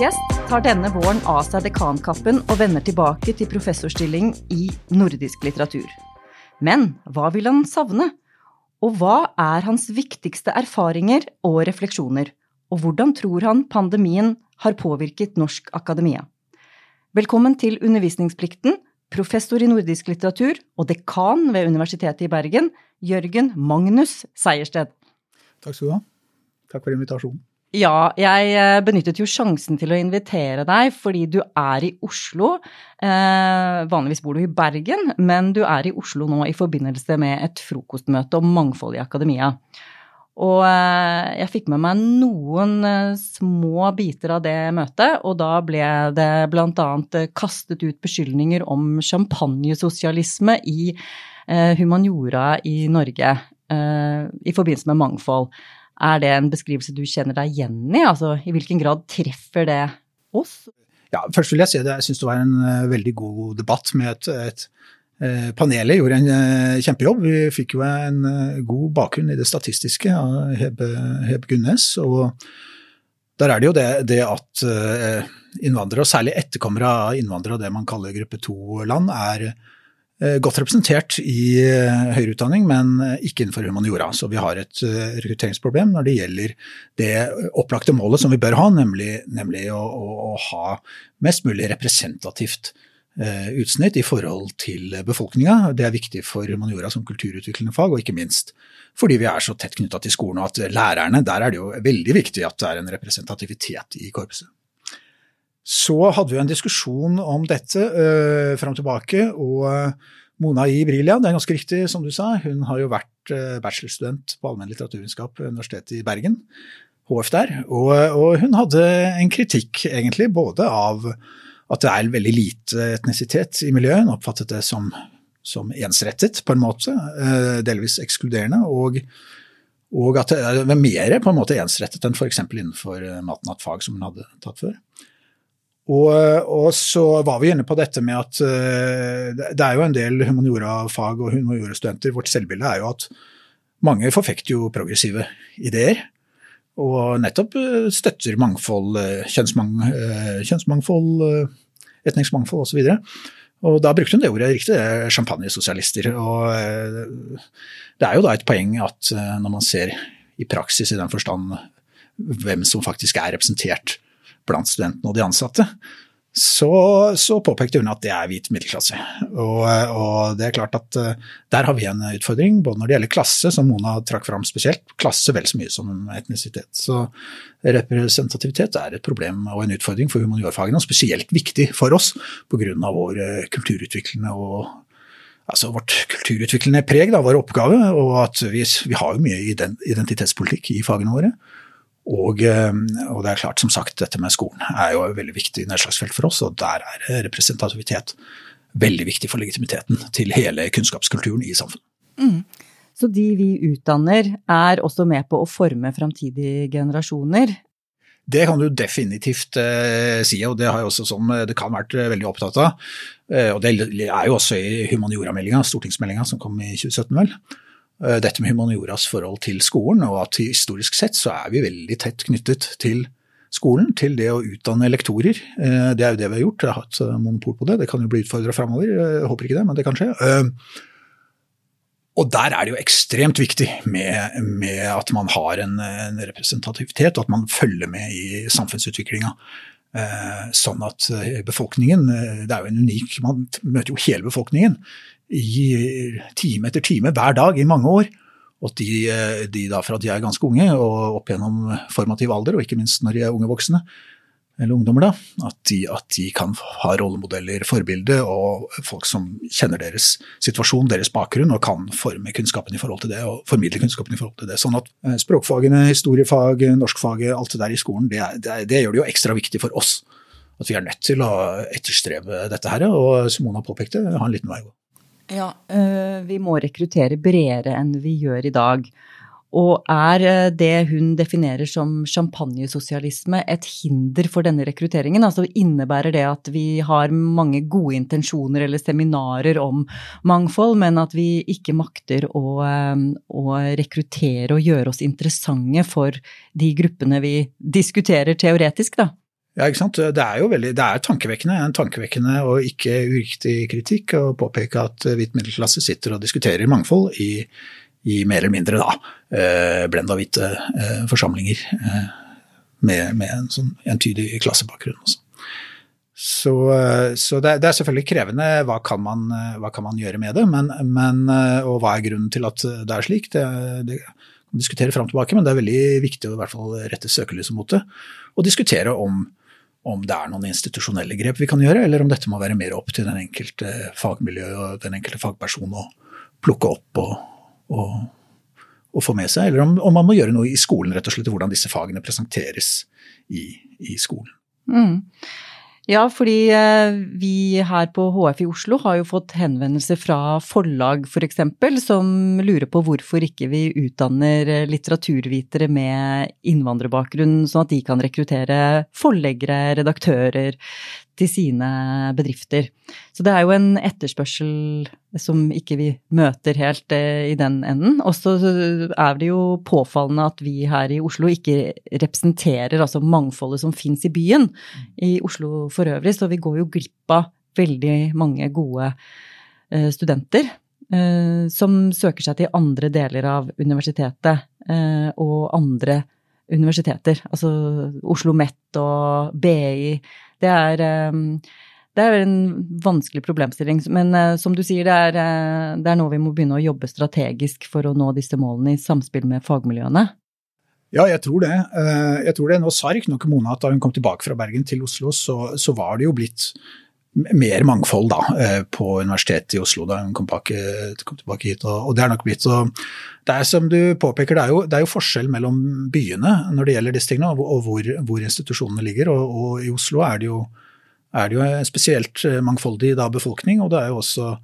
gjest tar denne våren av seg dekankappen og vender tilbake til professorstilling i nordisk litteratur. Men hva vil han savne? Og hva er hans viktigste erfaringer og refleksjoner? Og hvordan tror han pandemien har påvirket norsk akademia? Velkommen til Undervisningsplikten, professor i nordisk litteratur og dekan ved Universitetet i Bergen, Jørgen Magnus Seiersted. Takk skal du ha. Takk for invitasjonen. Ja, jeg eh, benyttet jo sjansen til å invitere deg fordi du er i Oslo. Eh, vanligvis bor du i Bergen, men du er i Oslo nå i forbindelse med et frokostmøte om mangfold i akademia. Og eh, jeg fikk med meg noen eh, små biter av det møtet, og da ble det blant annet kastet ut beskyldninger om champagnesosialisme i eh, humaniora i Norge eh, i forbindelse med mangfold. Er det en beskrivelse du kjenner deg igjen i? Altså, I hvilken grad treffer det oss? Ja, først vil jeg si at jeg syns det var en uh, veldig god debatt med et, et uh, Panelet gjorde en uh, kjempejobb. Vi fikk jo en god bakgrunn i det statistiske av Hebe, Hebe Gunnes. og der er det jo det, det at innvandrere, og særlig etterkommere av innvandrere og det man kaller gruppe to-land, er Eh, godt representert i eh, høyere utdanning, men eh, ikke innenfor humaniora. Så vi har et rekrutteringsproblem når det gjelder det opplagte målet som vi bør ha, nemlig, nemlig å, å, å, ha mest mulig representativt utsnitt i forhold til befolkninga. Det er viktig for humaniora som kulturutviklende fag, og ikke minst fordi vi er så tett knytta til skolen og at lærerne, der er det jo veldig viktig at det er en representativitet i korpset. Så hadde vi en diskusjon om dette uh, fram og tilbake, og uh, Mona Brilia, det er ganske riktig som du sa, hun har jo vært uh, bachelorstudent på allmenn litteraturvitenskap ved Universitetet i Bergen, HF der, og, og, hun hadde en kritikk egentlig både av at det er veldig lite etnisitet i miljøet, hun oppfattet det som, som ensrettet på en måte, delvis ekskluderende, og og at det er mer på en måte ensrettet enn f.eks. innenfor mat-natt-fag, som hun hadde tatt før. Og, og, så var vi inne på dette med at uh, det er jo en del humaniora-fag og humaniora-studenter. Vårt selvbilde er jo at mange forfekter jo progressive ideer. Og nettopp uh, støtter mangfold, uh, kjønnsmang, kjønnsmangfold, etnisk mangfold osv. Og da brukte hun det ordet riktig, champagnesosialister. Og det er jo da et poeng at når man ser i praksis i den forstand hvem som faktisk er representert blant studentene og de ansatte, så, så, påpekte hun at det er hvit middelklasse. Og, og, det er klart at uh, der har vi en utfordring, både når det gjelder klasse, som Mona trakk fram spesielt, klasse vel så mye som etnisitet. Så representativitet er et problem og en utfordring for humaniorfagene, og spesielt viktig for oss pga. vår uh, kulturutviklende og altså vårt kulturutviklende preg, da, vår oppgave, og at vi, vi har jo mye identitetspolitikk i fagene våre. Og, eh, og, det er klart, som sagt, dette med skolen er jo et veldig viktig nedslagsfelt for oss, og der er representativitet veldig viktig for legitimiteten til hele kunnskapskulturen i samfunnet. Mm. Så de vi utdanner er også med på å forme framtidige generasjoner? Det kan du definitivt eh, si, og det har jeg også som det kan vært eh, veldig opptatt av. Eh, og det er jo også i humaniorameldinga, stortingsmeldinga som kom i 2017, vel. Eh, dette med humanioras forhold til skolen, og at historisk sett så er vi veldig tett knyttet til skolen, til det å utdanne lektorer. Eh, det er jo det vi har gjort, jeg har hatt eh, monopol på det. Det kan jo bli utfordra framover, jeg håper ikke det, men det kan skje. Og der er det jo ekstremt viktig med, med at man har en, en, representativitet, og at man følger med i samfunnsutviklinga. Sånn at befolkningen Det er jo en unik Man møter jo hele befolkningen i time etter time hver dag i mange år. Og de, de da fra de er ganske unge og opp gjennom formativ alder, og ikke minst når de er unge voksne, eller ungdommer, da, at de, at de kan ha rollemodeller, forbilde og folk som kjenner deres situasjon, deres bakgrunn, og kan forme kunnskapen i forhold til det, og formidle kunnskapen i forhold til det. Sånn at eh, språkfagene, historiefag, norskfaget, alt det der i skolen, det, det, det gjør det jo ekstra viktig for oss. At vi er nødt til å etterstrebe dette her, og som Mona påpekte, ha en liten vei å gå. Ja, øh, vi må rekruttere bredere enn vi gjør i dag. Og er øh, det hun definerer som champagnesosialisme et hinder for denne rekrutteringen? Altså innebærer det at vi har mange gode intensjoner eller seminarer om mangfold, men at vi ikke makter å, øh, å rekruttere og gjøre oss interessante for de gruppene vi diskuterer teoretisk, da? Ja, ikke sant. Det er jo veldig, det er tankevekkende, en tankevekkende og ikke uriktig kritikk å påpeke at hvit middelklasse sitter og diskuterer mangfold i, i mer eller mindre da, eh, blenda hvite eh, forsamlinger eh, med, med, en sånn entydig klassebakgrunn. Også. Så, så det, det, er selvfølgelig krevende. Hva kan man, hva kan man gjøre med det? Men, men, og hva er grunnen til at det er slik? Det, det kan diskutere fram og tilbake, men det er veldig viktig å i hvert fall rette søkelyset mot det. Og diskutere om om det er noen institusjonelle grep vi kan gjøre, eller om dette må være mer opp til den enkelte fagmiljø og den enkelte fagperson å plukke opp og, og, og få med seg. Eller om, om, man må gjøre noe i skolen, rett og slett, hvordan disse fagene presenteres i, i skolen. Mm. Ja, fordi eh, vi her på HF i Oslo har jo fått henvendelser fra forlag f.eks. For som lurer på hvorfor ikke vi utdanner eh, litteraturvitere med innvandrerbakgrunn, sånn at de kan rekruttere forleggere, redaktører til sine bedrifter. Så det er jo en etterspørsel som ikke vi møter helt eh, i den enden. Og så er det jo påfallende at vi her i Oslo ikke representerer altså mangfoldet som fins i byen, i Oslo for øvrig. Så vi går jo glipp av veldig mange gode eh, studenter. Eh, som søker seg til andre deler av universitetet og andre universiteter. Altså Oslo Met og BI det er, ehm, det er en vanskelig problemstilling. Men eh, som du sier, det er, eh, det er nå vi må begynne å jobbe strategisk for å nå disse målene i samspill med fagmiljøene. Ja, jeg tror det. Eh, jeg tror det. Nå sa riktignok Mona at da hun kom tilbake fra Bergen til Oslo, så, så var det jo blitt mer mangfold da, på Universitetet i Oslo da hun kom tilbake, hit. Og, det er nok blitt så Det er som du påpeker, det er jo, det er jo forskjell mellom byene når det gjelder disse tingene, og, hvor, hvor, institusjonene ligger. Og, og, i Oslo er det jo, er det jo en spesielt mangfoldig da, befolkning, og det er jo også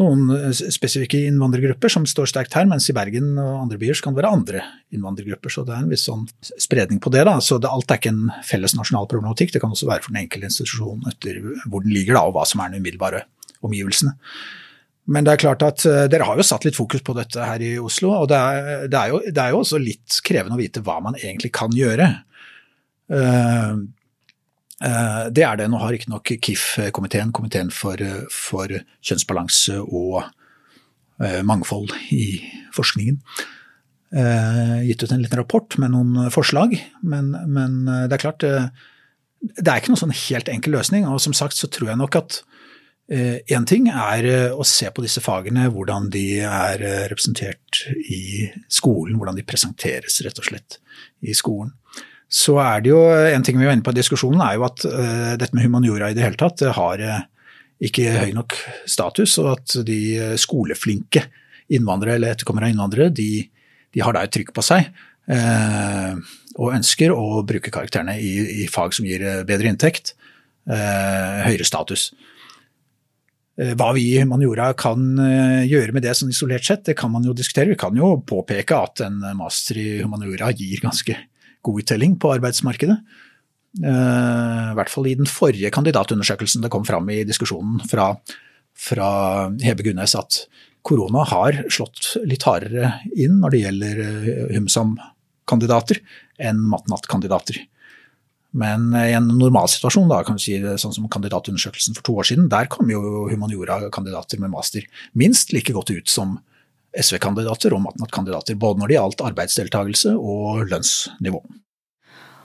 noen eh, spesifikke innvandrergrupper som står sterkt her, mens i Bergen og andre byer kan det være andre innvandrergrupper. Så det er en viss sånn spredning på det. da, så det, Alt er ikke en felles nasjonal problematikk. Det kan også være for den enkelte institusjon etter hvor den ligger da, og hva som er den umiddelbare omgivelsene. Men det er klart at uh, dere har jo satt litt fokus på dette her i Oslo, og det er, det er, jo, det er jo, også litt krevende å vite hva man egentlig kan gjøre. Uh, Eh, det er det. Nå har riktignok KIF-komiteen, komiteen for, for, kjønnsbalanse og eh, mangfold i forskningen, eh, gitt ut en liten rapport med noen forslag. Men, men det er klart, det er ikke noen sånn helt enkel løsning. Og som sagt så tror jeg nok at Én ting er å se på disse fagene, hvordan de er representert i skolen, hvordan de presenteres rett og slett i skolen så er det jo En ting vi var inne på i diskusjonen, er jo at uh, dette med humaniora i det hele tatt det har uh, ikke høy nok status, og at de skoleflinke innvandrere eller etterkommere av innvandrere, de, de, har da et trykk på seg. Uh, og ønsker å bruke karakterene i, i fag som gir bedre inntekt, høyere status. Hva vi i humaniora kan gjøre med det sånn isolert sett, det kan man jo diskutere. Vi kan jo påpeke at en master i humaniora gir ganske god uttelling på arbeidsmarkedet. Eh, I hvert fall i den forrige kandidatundersøkelsen det kom fram i diskusjonen fra, fra Hebe Gunnes at korona har slått litt hardere inn når det gjelder eh, HumSam-kandidater enn matnatt-kandidater. Men i en normalsituasjon, si, sånn som kandidatundersøkelsen for to år siden, der kom jo humaniora-kandidater med master minst like godt ut som SV-kandidater og Matnat-kandidater, både når det gjaldt arbeidsdeltakelse og lønnsnivå.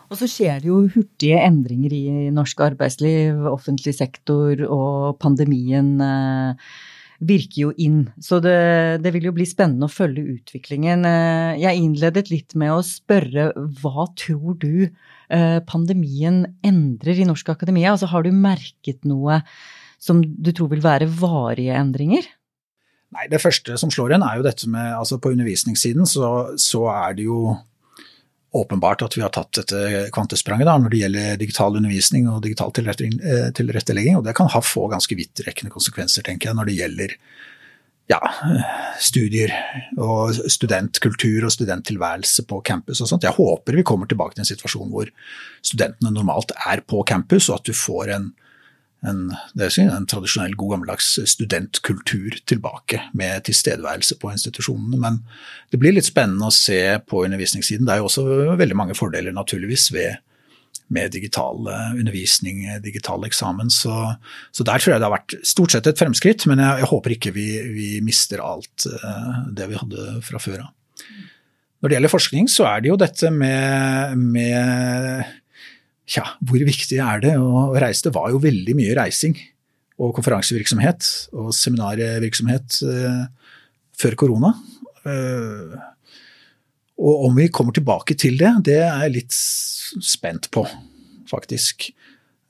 Og så skjer det jo hurtige endringer i norsk arbeidsliv, offentlig sektor, og pandemien eh, virker jo inn. Så det, det, vil jo bli spennende å følge utviklingen. Eh, jeg innledet litt med å spørre hva tror du eh, pandemien endrer i norsk akademia? Altså har du merket noe som du tror vil være varige endringer? Nei, Det første som slår en, er jo dette med altså På undervisningssiden så, så, er det jo åpenbart at vi har tatt dette kvantespranget da, når det gjelder digital undervisning og digital eh, tilrettelegging. Og det kan ha få ganske vidtrekkende konsekvenser, tenker jeg, når det gjelder ja, studier og studentkultur og studenttilværelse på campus og sånt. Jeg håper vi kommer tilbake til en situasjon hvor studentene normalt er på campus, og at du får en en, en, tradisjonell, god gammeldags studentkultur tilbake, med tilstedeværelse på institusjonene. Men det blir litt spennende å se på undervisningssiden. Det er jo også veldig mange fordeler naturligvis ved, med digital undervisning, digital eksamen. Så, så, der tror jeg det har vært stort sett et fremskritt, men jeg, jeg håper ikke vi, vi, mister alt det vi hadde fra før av. Når det gjelder forskning, så er det jo dette med, med ja, hvor viktig er det å reise? Det var jo veldig mye reising og konferansevirksomhet og seminarvirksomhet eh, før korona. Eh, og om vi kommer tilbake til det, det er jeg litt spent på, faktisk.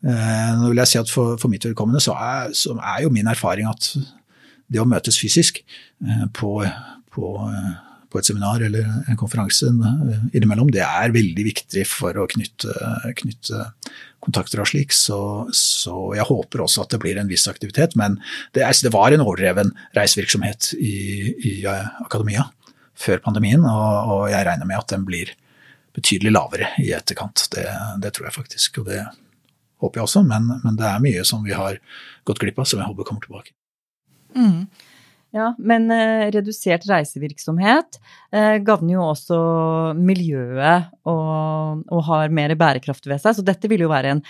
Eh, nå vil jeg si at For, for mitt vedkommende så er, så er, jo min erfaring at det å møtes fysisk eh, på, på eh, på et seminar eller en konferanse innimellom, det er veldig viktig for å knytte, knytte kontakter og slik. Så, så, jeg håper også at det blir en viss aktivitet. Men det, det var en overdreven reisevirksomhet i, i akademia før pandemien, og, og, jeg regner med at den blir betydelig lavere i etterkant. Det, det tror jeg faktisk, og det håper jeg også. Men, men, det er mye som vi har gått glipp av, som jeg håper kommer tilbake. Mm. Ja, men eh, redusert reisevirksomhet eh, gagner jo også miljøet og, og, har mer bærekraft ved seg, så dette vil jo være en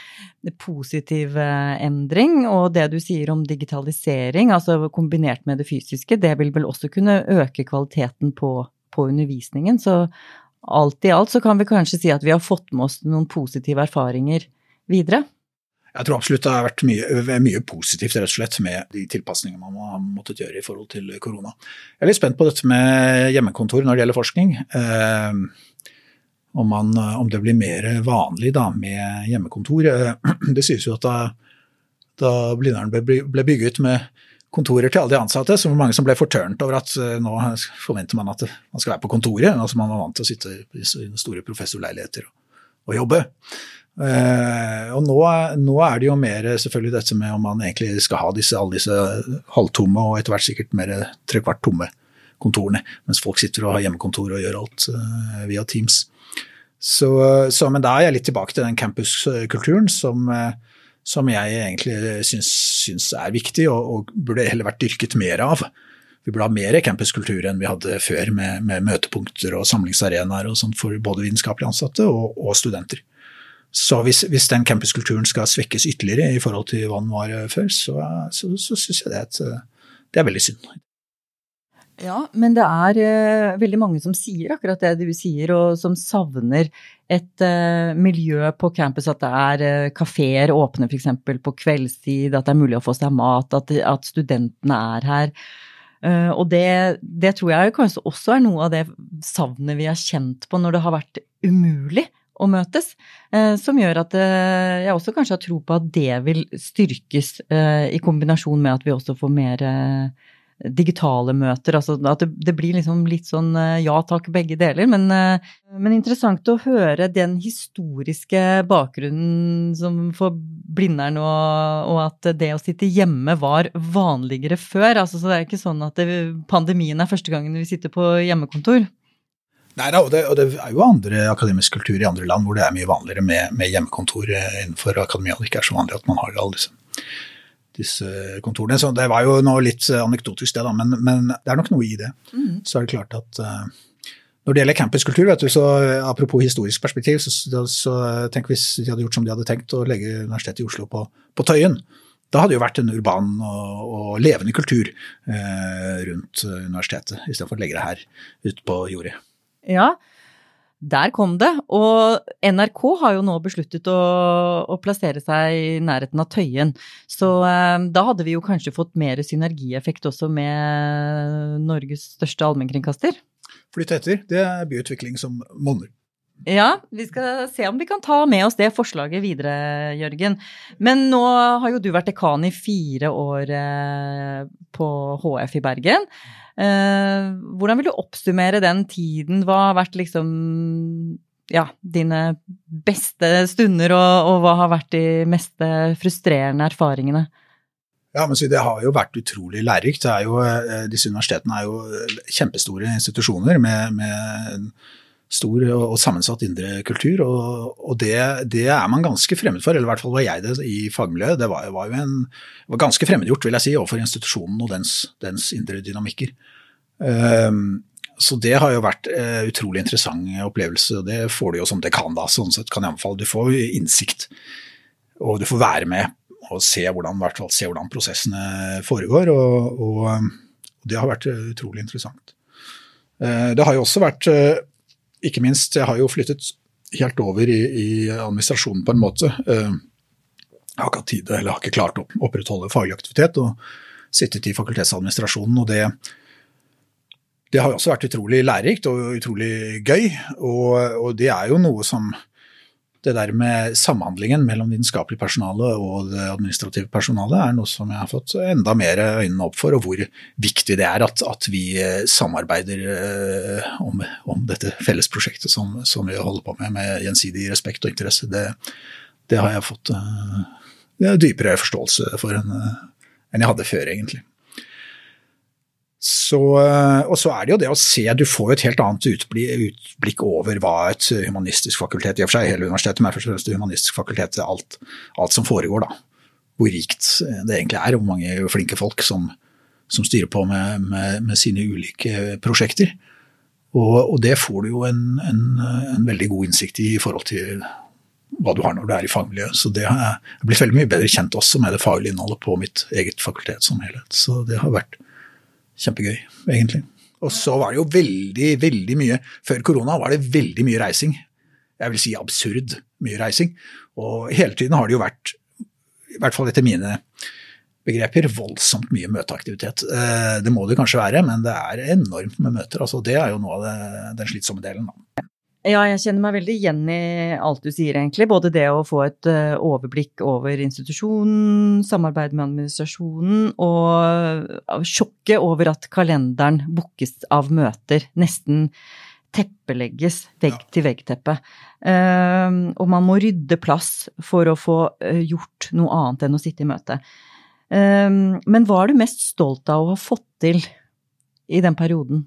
positiv eh, endring. Og det du sier om digitalisering, altså kombinert med det fysiske, det vil vel også kunne øke kvaliteten på, på undervisningen. Så alt i alt så kan vi kanskje si at vi har fått med oss noen positive erfaringer videre. Jeg tror absolutt det har vært mye, mye, positivt rett og slett med de tilpasningene man har måttet gjøre i forhold til korona. Jeg er litt spent på dette med hjemmekontor når det gjelder forskning. Eh, om, man, om, det blir mer vanlig da, med hjemmekontor. Eh, det sies jo at da, da Blindern ble, bygget med kontorer til alle de ansatte, så var det mange som ble fortørnet over at uh, nå forventer man at man skal være på kontoret. altså Man var vant til å sitte i store professorleiligheter og jobbe. Uh, og nå, nå, er det jo mer selvfølgelig dette med om man egentlig skal ha disse, alle disse halvtomme og etter hvert sikkert mer trekvart tomme kontorene, mens folk sitter og har hjemmekontor og gjør alt uh, via Teams. Så, så, men da er jeg litt tilbake til den campuskulturen som, uh, som jeg egentlig syns, syns er viktig og, og, burde heller vært dyrket mer av. Vi burde ha mer campuskultur enn vi hadde før, med, med møtepunkter og samlingsarenaer og sånt for både vitenskapelig ansatte og, og studenter. Så hvis, hvis den campuskulturen skal svekkes ytterligere i forhold til hva den var eh, før, så, så, så syns jeg det er, et, eh, det er veldig synd. Ja, men det er uh, veldig mange som sier akkurat det du sier, og som savner et uh, miljø på campus, at det er uh, kafeer åpne f.eks. på kveldstid, at det er mulig å få seg mat, at, at studentene er her. Uh, og det, det, tror jeg kanskje også er noe av det savnet vi har kjent på når det har vært umulig å møtes. Eh, som gjør at eh, jeg også kanskje har tro på at det vil styrkes eh, i kombinasjon med at vi også får mer digitale møter. Altså at det, blir liksom litt sånn ja takk, begge deler. Men, men, interessant å høre den historiske bakgrunnen som for Blindern, og, og, at det å sitte hjemme var vanligere før. Altså, så det er ikke sånn at det, pandemien er første gangen vi sitter på hjemmekontor. Nei og det, og det, er jo andre akademisk kultur i andre land hvor det er mye vanligere med, med hjemmekontor innenfor akademia. Det ikke er så vanlig at man har alle disse, disse kontorene. Så det var jo noe litt anekdotisk det, da, men, men det er nok noe i det. Mm. Så er det klart at uh, når det gjelder campuskultur, vet du, så apropos historisk perspektiv, så, så, så tenk hvis de hadde gjort som de hadde tenkt, å legge Universitetet i Oslo på, på Tøyen. Da hadde det jo vært en urban og, og levende kultur eh, rundt universitetet, istedenfor å legge det her ute på jordet. Ja, der kom det. Og NRK har jo nå besluttet å, å plassere seg i nærheten av Tøyen. Så eh, da hadde vi jo kanskje fått mer synergieffekt også med Norges største allmennkringkaster. Flytt etter. Det er byutvikling som monner. Ja, vi skal se om vi kan ta med oss det forslaget videre, Jørgen. Men nå har jo du vært dekan i fire år eh, på HF i Bergen. Eh, hvordan vil du oppsummere den tiden? Hva har vært liksom ja, dine beste stunder, og, og hva har vært de mest frustrerende erfaringene? Ja, men Det har jo vært utrolig lærerikt. Eh, disse universitetene er jo kjempestore institusjoner med, med stor og sammensatt indre kultur. Og, og det, det, er man ganske fremmed for, eller i hvert fall var jeg det i fagmiljøet. Det var, var jo en, var ganske fremmedgjort vil jeg si, overfor institusjonen og dens, dens indre dynamikker. Um, så det har jo vært uh, utrolig interessant opplevelse, og det får du jo som dekan, da. Sånn sett kan jeg anbefale. Du får innsikt, og du får være med og se hvordan, se hvordan prosessene foregår. Og, og, og, det har vært utrolig interessant. Uh, det har jo også vært, uh, ikke minst, jeg har jo flyttet helt over i, i administrasjonen på en måte. Jeg har ikke hatt tid eller har ikke klart å opprettholde faglig aktivitet og sittet i fakultetsadministrasjonen. og det det har også vært utrolig lærerikt og utrolig gøy. Og, og, det er jo noe som Det der med samhandlingen mellom vitenskapelig personale og det administrative personalet er noe som jeg har fått enda mer øynene opp for, og hvor viktig det er at, at vi eh, samarbeider eh, om, om, dette fellesprosjektet som, som, vi holder på med, med gjensidig respekt og interesse. Det, det har jeg fått uh, dypere forståelse for enn, enn jeg hadde før, egentlig. Så, eh, og så er det jo det å se, du får jo et helt annet utblikk, over hva et humanistisk fakultet i og for seg, hele universitetet, men først og fremst det humanistiske fakultetet, alt, alt, som foregår, da. Hvor rikt det egentlig er, hvor mange flinke folk som, som styrer på med, med, med, sine ulike prosjekter. Og, og det får du jo en, en, en, veldig god innsikt i i forhold til hva du har når du er i fagmiljøet. Så det har blitt veldig mye bedre kjent også med det faglige innholdet på mitt eget fakultet som helhet. Så det har vært kjempegøy, egentlig. Og så var det jo veldig, veldig mye Før korona var det veldig mye reising. Jeg vil si absurd mye reising. Og hele tiden har det jo vært, i hvert fall etter mine begreper, voldsomt mye møteaktivitet. Eh, det må det kanskje være, men det er enormt med møter. Altså, det er jo noe av det, den slitsomme delen. Da. Ja, jeg kjenner meg veldig igjen i alt du sier, egentlig. Både det å få et uh, overblikk over institusjonen, samarbeid med administrasjonen, og sjokket over at kalenderen bookes av møter. Nesten teppelegges vegg-til-vegg-teppe. Uh, og man må rydde plass for å få uh, gjort noe annet enn å sitte i møte. men hva er du mest stolt av å ha fått til i den perioden?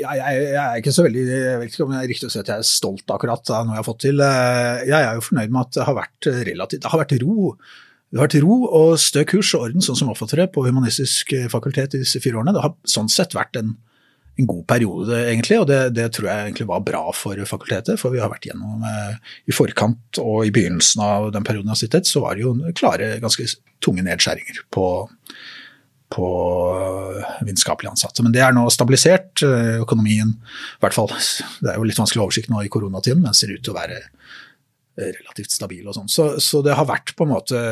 Jeg, jeg, jeg, er ikke så veldig, jeg vet ikke om det er riktig å si at jeg er stolt akkurat av noe jeg har fått til. Eh, jeg er jo fornøyd med at det har vært relativt, det har vært ro. Det har vært ro og stø kurs og orden, sånn som oppfattere på Humanistisk fakultet i disse fire årene. Det har sånn sett vært en, en god periode, egentlig, og det, det, tror jeg egentlig var bra for fakultetet. For vi har vært gjennom eh, i forkant og i begynnelsen av den perioden jeg har sittet, så var det jo klare, ganske tunge nedskjæringer på på vitenskapelig ansatte. Men det er nå stabilisert. Eh, økonomien, i hvert fall, det er jo litt vanskelig oversikt nå i koronatiden, men ser ut til å være eh, relativt stabil og sånn. Så, så, det har vært på en måte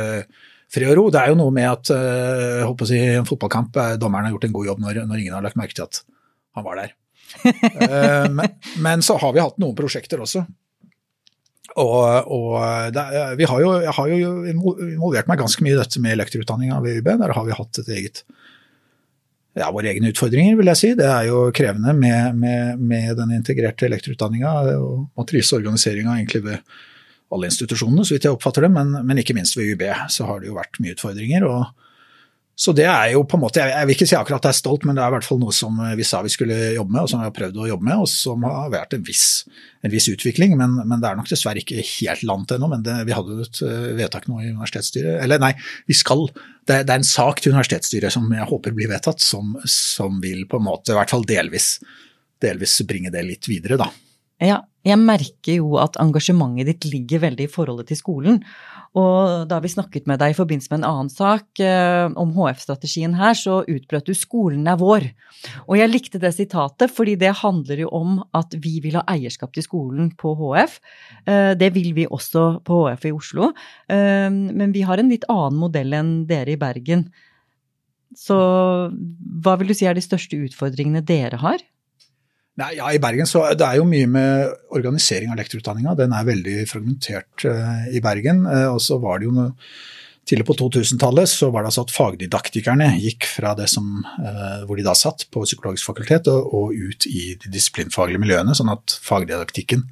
fred og ro. Det er jo noe med at jeg håper å si, en fotballkamp, dommeren har gjort en god jobb når, når ingen har lagt merke til at han var der. men, men så har vi hatt noen prosjekter også og, og det, vi har jo, jeg har jo involvert meg ganske mye i dette med elektroutdanninga ved UB. Der har vi hatt et eget ja, våre egne utfordringer, vil jeg si. Det er jo krevende med, med, med den integrerte elektroutdanninga og matriseorganiseringa egentlig ved alle institusjonene, så vidt jeg oppfatter det, men, men, ikke minst ved UB så har det jo vært mye utfordringer. og så det er jo på en måte, Jeg vil ikke si akkurat at jeg er stolt, men det er i hvert fall noe som vi sa vi skulle jobbe med, og som vi har prøvd å jobbe med, og som har vært en viss, en viss utvikling. Men, men, det er nok dessverre ikke helt landet ennå. Men det, vi hadde et eh, vedtak nå i universitetsstyret. Eller nei, vi skal, det, det er en sak til universitetsstyret som jeg håper blir vedtatt, som, som vil på en måte, i hvert fall delvis, delvis bringe det litt videre, da. Ja, jeg merker jo at engasjementet ditt ligger veldig i forholdet til skolen. Og da vi snakket med deg i forbindelse med en annen sak eh, om HF-strategien her, så utbrøt du 'skolen er vår'. Og jeg likte det sitatet, fordi det handler jo om at vi vil ha eierskap til skolen på HF. Eh, det vil vi også på HF i Oslo. Eh, men vi har en litt annen modell enn dere i Bergen. Så hva vil du si er de største utfordringene dere har? Nei, ja, I Bergen så det er jo mye med organisering av lektorutdanninga. Den er veldig fragmentert uh, i Bergen. Uh, og så var det jo noe Tidlig på 2000-tallet så var det altså at fagdidaktikerne gikk fra det som, uh, hvor de da satt, på psykologisk fakultet, og, og, ut i de disiplinfaglige miljøene. Sånn at fagdidaktikken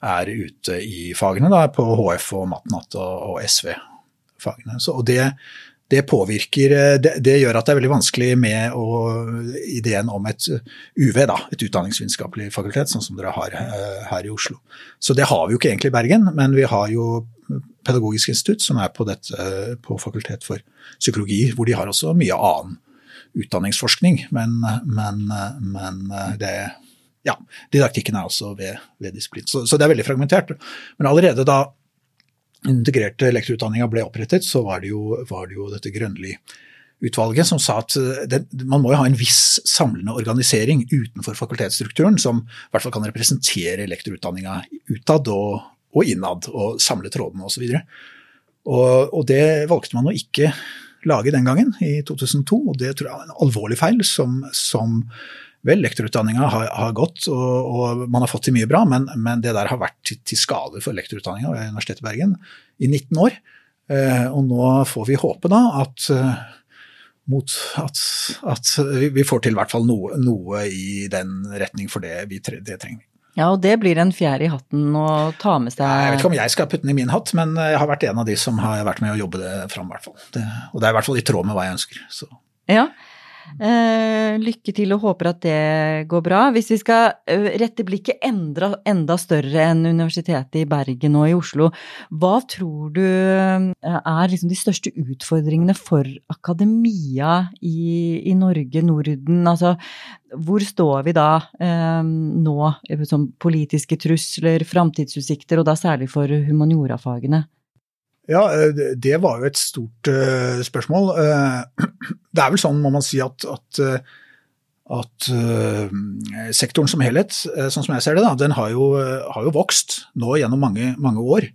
er ute i fagene, da, på HF og Matnat og, og SV-fagene. Og det det påvirker eh, det, det, gjør at det er veldig vanskelig med å, ideen om et UV, da, et utdanningsvitenskapelig fakultet, sånn som dere har eh, her i Oslo. Så det har vi jo ikke egentlig i Bergen, men vi har jo Pedagogisk institutt, som er på, dette, på fakultet for psykologi, hvor de har også mye annen utdanningsforskning, men, men, men det ja, didaktikken er også ved, ved disiplin. Så, så, det er veldig fragmentert. Men allerede da integrerte lektorutdanninga ble opprettet, så var det jo, var det jo dette Grønli-utvalget som sa at det, man må jo ha en viss samlende organisering utenfor fakultetsstrukturen som i hvert fall kan representere lektorutdanninga utad og, og, innad, og samle trådene osv. Og, og det valgte man å ikke lage den gangen, i 2002, og det tror jeg er en alvorlig feil som, som Vel, lektorutdanninga har, har, gått, og, og, man har fått til mye bra, men, men det der har vært til, til skade for lektorutdanninga ved Universitetet i Bergen i 19 år. Eh, og nå får vi håpe da at, uh, mot, at, at vi får til i hvert fall noe, noe i den retning, for det, vi, det trenger vi. Ja, og det blir en fjær i hatten å ta med seg Jeg vet ikke om jeg skal putte den i min hatt, men jeg har vært en av de som har vært med å jobbe det fram, i hvert fall. Det, og det er i hvert fall i tråd med hva jeg ønsker. Så. Ja, Eh, lykke til og håper at det går bra. Hvis vi skal eh, rette blikket enda, enda, større enn Universitetet i Bergen og i Oslo, hva tror du eh, er liksom de største utfordringene for akademia i, i Norge, Norden? Altså, hvor står vi da eh, nå som politiske trusler, framtidsutsikter, og da særlig for humaniorafagene? Ja, eh, det var jo et stort uh, spørsmål. Uh, det er vel sånn, må man si, at, at, at sektoren som helhet, sånn som jeg ser det, da, den har jo, har jo vokst nå gjennom mange, mange år.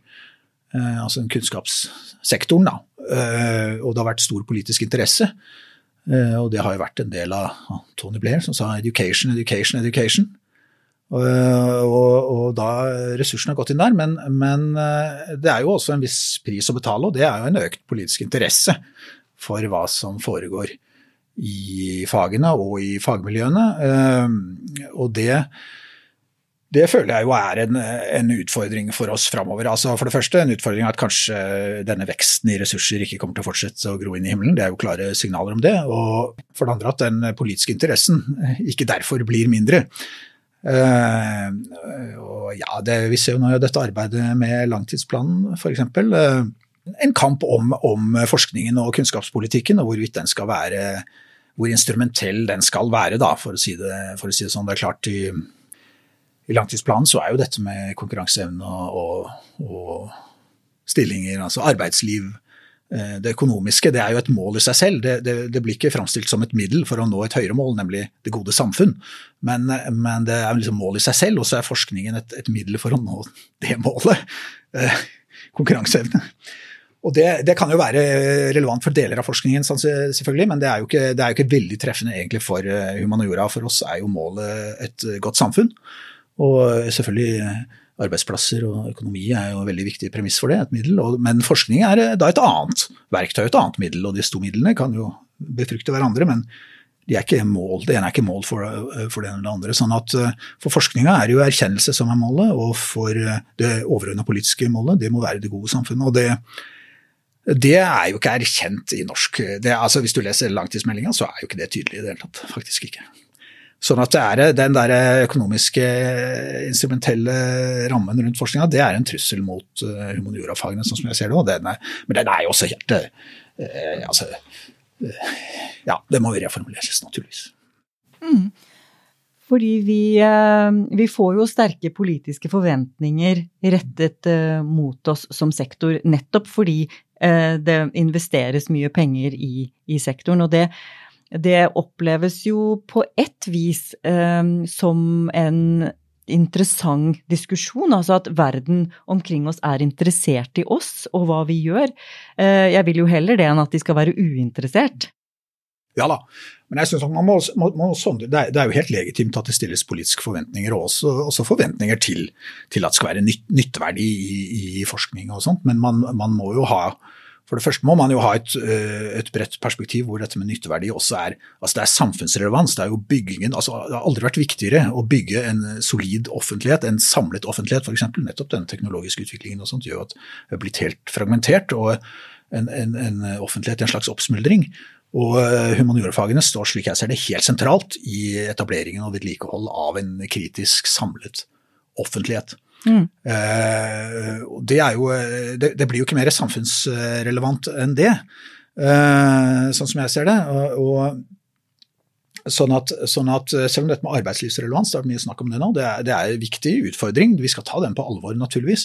altså den kunnskapssektoren, da. og det har vært stor politisk interesse. og det har jo vært en del av Tony Blair som sa 'education, education, education'. Og, og, ressursene har gått inn der. Men, men, eh, det er jo også en viss pris å betale, og det er jo en økt politisk interesse for hva som foregår i fagene og i fagmiljøene. Eh, og det, det føler jeg jo er en, en utfordring for oss framover. Altså for det første en utfordring at kanskje denne veksten i ressurser ikke kommer til å fortsette å gro inn i himmelen. Det er jo klare signaler om det. Og for det andre at den politiske interessen ikke derfor blir mindre. Uh, og ja, det, Vi ser jo nå dette arbeidet med langtidsplanen f.eks. Uh, eh, en kamp om, om, forskningen og kunnskapspolitikken, og hvorvidt den skal være hvor instrumentell den skal være, da, for å si det, å si det sånn. Det er klart i, i, langtidsplanen så er jo dette med konkurranseevne og, og, og stillinger, altså arbeidsliv, Eh, det økonomiske det er jo et mål i seg selv. Det, det, det, blir ikke framstilt som et middel for å nå et høyere mål, nemlig det gode samfunn. Men, men det er liksom mål i seg selv, og så er forskningen et, et, middel for å nå det målet. Eh, konkurranseevne. Og det, det, kan jo være relevant for deler av forskningen, selvfølgelig, men det er jo ikke, er jo ikke veldig treffende egentlig for eh, humaniora. For oss er jo målet et godt samfunn. Og selvfølgelig arbeidsplasser og økonomi er jo en veldig viktig premiss for det, et middel. Men forskning er eh, da et annet verktøy, et annet middel. Og de to midlene kan jo befrukte hverandre, men de er ikke mål, det ene er ikke mål for, eh, for det ene eller det andre. sånn at eh, For forskninga er det jo erkjennelse som er målet, og for det overordna politiske målet, det må være det gode samfunnet. og det det er jo ikke erkjent i norsk. Det, altså hvis du leser langtidsmeldinga, så er jo ikke det tydelig i det hele tatt. Faktisk ikke. Sånn at det er den der økonomiske, instrumentelle rammen rundt forskninga, det er en trussel mot uh, humaniorafagene, sånn som jeg ser det. Den er, men den er jo også helt uh, altså, uh, Ja, det må reformuleres, naturligvis. Mm. Fordi vi, vi, får jo sterke politiske forventninger rettet mot oss som sektor, nettopp fordi det investeres mye penger i, i sektoren. Og det, det oppleves jo på ett vis eh, som en interessant diskusjon, altså at verden omkring oss er interessert i oss og hva vi gjør. Eh, jeg vil jo heller det enn at de skal være uinteressert. Ja da, men jeg synes man må, må, må det, er, det, er, jo helt legitimt at det stilles politiske forventninger, og også, også forventninger til, til, at det skal være nytt, nytteverdi i, i, forskning og sånt, men man, man må jo ha for det første må man jo ha et, eh, et bredt perspektiv hvor dette med nytteverdi også er altså det er samfunnsrelevans. Det er jo byggingen, altså det har aldri vært viktigere å bygge en solid offentlighet, en samlet offentlighet f.eks. Nettopp denne teknologiske utviklingen og sånt gjør at det er blitt helt fragmentert. og en, en, en offentlighet i en slags oppsmuldring. Og eh, humaniorafagene står slik jeg ser det helt sentralt i etableringen og vedlikehold av en kritisk samlet offentlighet. Mm. Eh, det, jo, det, det, blir jo ikke mer samfunnsrelevant enn det, eh, sånn som jeg ser det. Og, og Sånn at, sånn at, selv om dette med arbeidslivsrelevans, det er mye snakk om det nå, det er, det er en viktig utfordring. Vi skal ta den på alvor, naturligvis.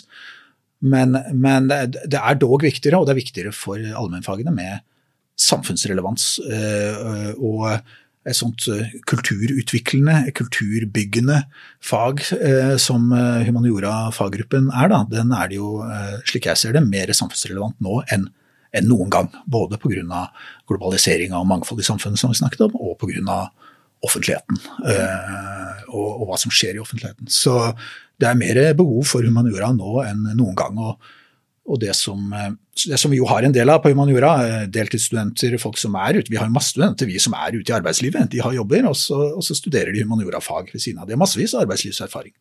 Men, men det er dog viktigere, og det er viktigere for allmennfagene med samfunnsrelevans. Og et sånt kulturutviklende, kulturbyggende fag som humaniora-faggruppen er, da, den er det jo, slik jeg ser det, mer samfunnsrelevant nå enn enn noen gang. Både pga. globalisering og mangfold i samfunnet, som vi snakket om, og pga. offentligheten. Øh, og, og, hva som skjer i offentligheten. Så det er mer behov for humaniora nå enn noen gang. og, og det, som, eh, som, vi jo har en del av på humaniora, eh, deltidsstudenter, folk som er ute. Vi har masse studenter vi som er ute i arbeidslivet. De har jobber, og så, og så studerer de humaniorafag ved siden av. Det har massevis av arbeidslivserfaring.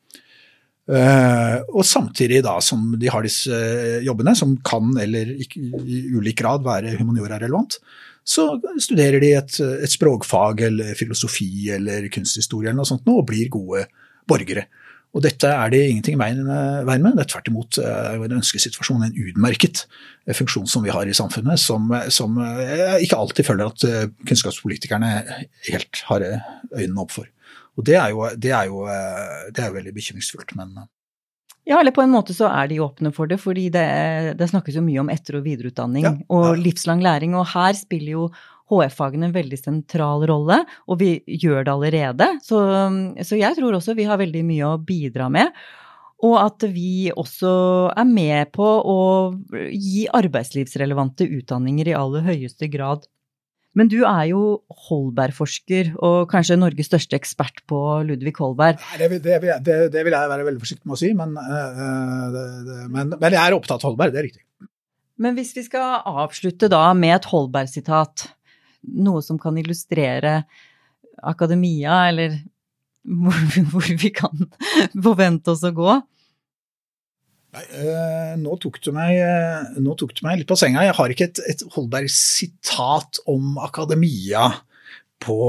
Uh, og samtidig da som de har disse jobbene, som kan eller ikke, i ulik grad være humaniora-relevant, så studerer de et, et, språkfag eller filosofi eller kunsthistorie eller noe sånt og blir gode borgere. Og dette er det ingenting i veien med. Det er tvert imot en ønskesituasjon, en utmerket funksjon som vi har i samfunnet, som, som jeg ikke alltid føler at kunnskapspolitikerne helt har øynene opp for. Og det er jo, det er jo, eh, det er jo veldig bekymringsfullt, men eh. ja, eller på en måte så er de åpne for det, fordi det, det snakkes jo mye om etter- og videreutdanning ja, og livslang læring. Og her spiller jo HF-fagene en veldig sentral rolle, og vi gjør det allerede. Så, så, jeg tror også vi har veldig mye å bidra med. Og at vi også er med på å gi arbeidslivsrelevante utdanninger i aller høyeste grad men du er jo Holberg-forsker, og kanskje Norges største ekspert på Ludvig Holberg. Nei, det, det, det, det, vil jeg være veldig forsiktig med å si, men, uh, men, men jeg er opptatt av Holberg, det er riktig. Men hvis vi skal avslutte da med et Holberg-sitat, noe som kan illustrere akademia, eller hvor, hvor vi kan forvente oss å gå? Nei, øh, nå, tok meg, øh, nå, tok du meg, litt på senga. Jeg har ikke et, et Holberg-sitat om akademia på,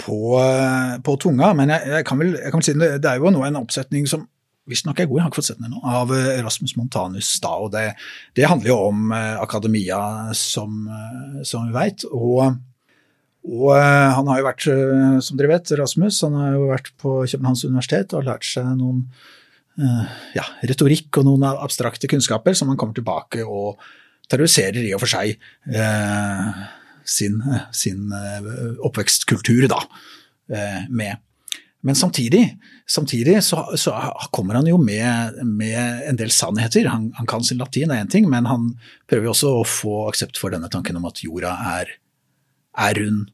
på, øh, på tunga, men jeg, jeg, kan vel, jeg, kan vel, si det, det er jo nå en oppsetning som visstnok er god, jeg har ikke fått sett den ennå, av Rasmus Montanus. da, og Det, det handler jo om akademia, som, som vi veit. Og, og, han har jo vært, som dere vet, Rasmus, han har jo vært på Københavns universitet og lært seg noen Eh, ja, retorikk og noen abstrakte kunnskaper som han kommer tilbake og terroriserer i og for seg eh, sin, sin, eh, oppvekstkultur da, eh, med. Men samtidig, samtidig så, så, kommer han jo med, med en del sannheter. Han, han kan sin latin, er én ting, men han prøver jo også å få aksept for denne tanken om at jorda er, er rund.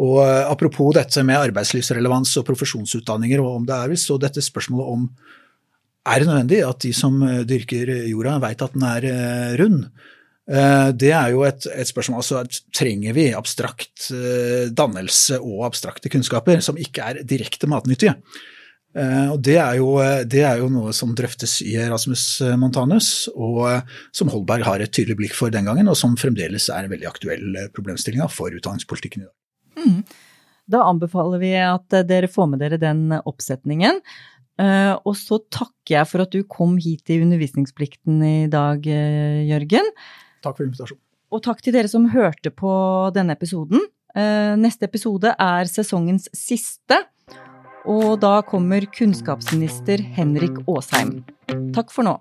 Og eh, Apropos dette med arbeidslivsrelevans og profesjonsutdanninger, og om det er visst så dette spørsmålet om er det nødvendig at de som dyrker jorda, veit at den er eh, rund? Eh, det er jo et, et spørsmål. altså Trenger vi abstrakt dannelse og abstrakte kunnskaper som ikke er direkte matnyttige? Og det er, jo, det er jo noe som drøftes i Erasmus Montanus, og som Holberg har et tydelig blikk for den gangen, og som fremdeles er en veldig aktuell problemstilling for utdanningspolitikken i dag. Mm. Da anbefaler vi at dere får med dere den oppsetningen. Og så takker jeg for at du kom hit i Undervisningsplikten i dag, Jørgen. Takk for invitasjonen. Og takk til dere som hørte på denne episoden. Uh, neste episode er sesongens siste. Og da kommer kunnskapsminister Henrik Asheim. Takk for nå.